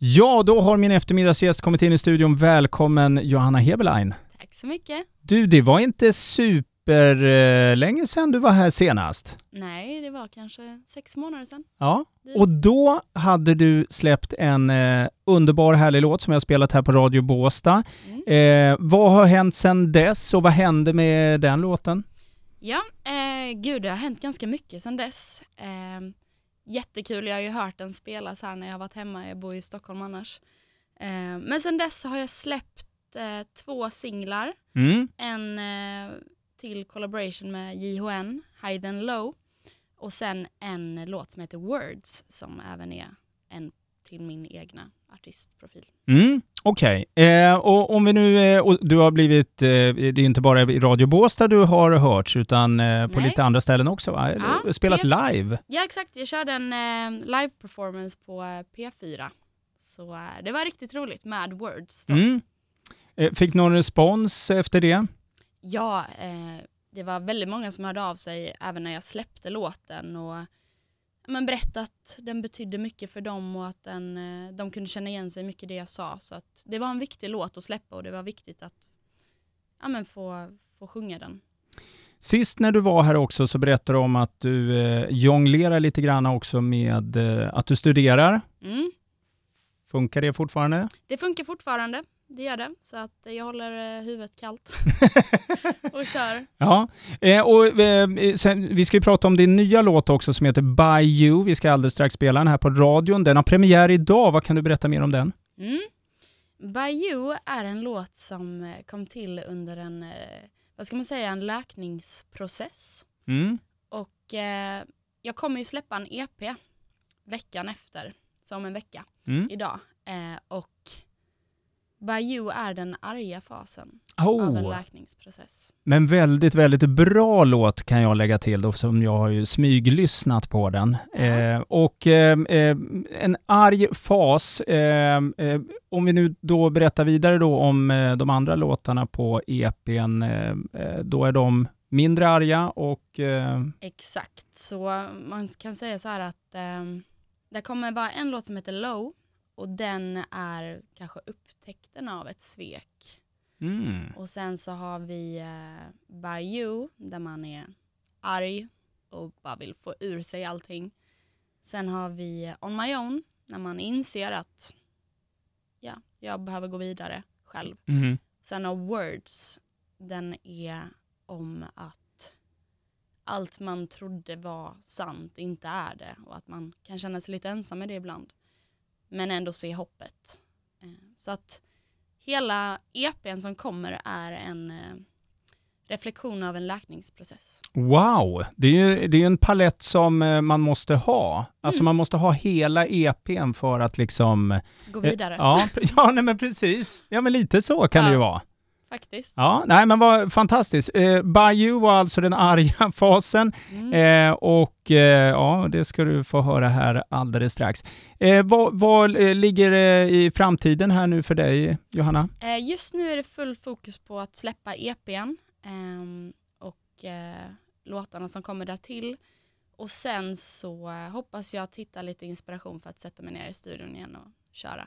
Ja, då har min eftermiddagsgäst kommit in i studion. Välkommen Johanna Heberlein. Tack så mycket. Du, det var inte superlänge sedan du var här senast. Nej, det var kanske sex månader sedan. Ja, och då hade du släppt en eh, underbar härlig låt som jag spelat här på Radio Båstad. Mm. Eh, vad har hänt sedan dess och vad hände med den låten? Ja, eh, gud det har hänt ganska mycket sedan dess. Eh, jättekul, jag har ju hört den spelas här när jag har varit hemma, jag bor i Stockholm annars. Eh, men sedan dess har jag släppt eh, två singlar. Mm. En eh, till collaboration med JHN, High and Low. Och sen en låt som heter Words som även är en till min egna artistprofil. Mm, Okej, eh, och om vi nu, eh, du har blivit, eh, det är inte bara i Radio Båstad du har hörts utan eh, på lite andra ställen också va? Ja, Spelat det- live? Ja exakt, jag körde en eh, live performance på eh, P4. Så det var riktigt roligt med Words. Mm. Fick någon respons efter det? Ja, det var väldigt många som hörde av sig även när jag släppte låten och men berättade att den betydde mycket för dem och att den, eh, de kunde känna igen sig mycket i det jag sa. Så att det var en viktig låt att släppa och det var viktigt att ja, men få, få sjunga den. Sist när du var här också så berättade du om att du eh, jonglerar lite grann också med eh, att du studerar. Mm. Funkar det fortfarande? Det funkar fortfarande, det gör det. Så att jag håller eh, huvudet kallt och kör. Ja, eh, och eh, sen, vi ska ju prata om din nya låt också som heter By You. Vi ska alldeles strax spela den här på radion. Den har premiär idag. Vad kan du berätta mer om den? Mm. By You är en låt som eh, kom till under en, eh, vad ska man säga, en läkningsprocess. Mm. Och eh, jag kommer ju släppa en EP veckan efter, som en vecka, Mm. idag. Eh, och By You är den arga fasen av en Oh, läkningsprocess. men väldigt, väldigt bra låt kan jag lägga till då, som jag har ju smyglyssnat på den. Ja. Eh, och eh, eh, en arg fas, eh, eh, om vi nu då berättar vidare då om eh, de andra låtarna på EPn, då är de mindre arga och Exakt, så man kan säga så här att det kommer vara en låt som heter Low och den är kanske upptäckten av ett svek. mm, Och sen så har vi eh, By You där man är arg och bara vill få ur sig allting. Sen har vi eh, On My Own när man inser att ja, jag behöver gå vidare själv. mm. Sen har Words, den är om att allt man trodde var sant inte är det och att man kan känna sig lite ensam med det ibland. Men ändå se hoppet. Eh, Så att hela EPn som kommer är en eh, reflektion av en läkningsprocess. Wow, det är ju det är en palett som eh, man måste ha. Alltså Mm. man måste ha hela EPn för att liksom... Gå vidare, Eh, Ja, ja nej, men precis. Ja, men lite så kan det ju Ja. vara. Faktiskt. Ja, nej men vad fantastiskt. Eh, By You var alltså den arga fasen Mm. eh, och eh, ja, det ska du få höra här alldeles strax. Eh, vad vad eh, ligger eh, i framtiden här nu för dig, Johanna? Eh, Just nu är det full fokus på att släppa EPn ehm, och låtarna som kommer där till. Och sen så hoppas jag att hitta lite inspiration för att sätta mig ner i studion igen och köra.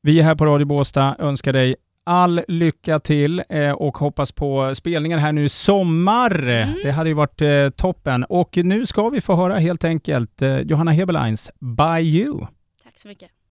Vi här på Radio Båstad önskar dig all lycka till eh, och hoppas på spelningen här nu i sommar. Mm. Det hade ju varit eh, toppen. Och nu ska vi få höra helt enkelt eh, Johanna Heberleins By You. Tack så mycket.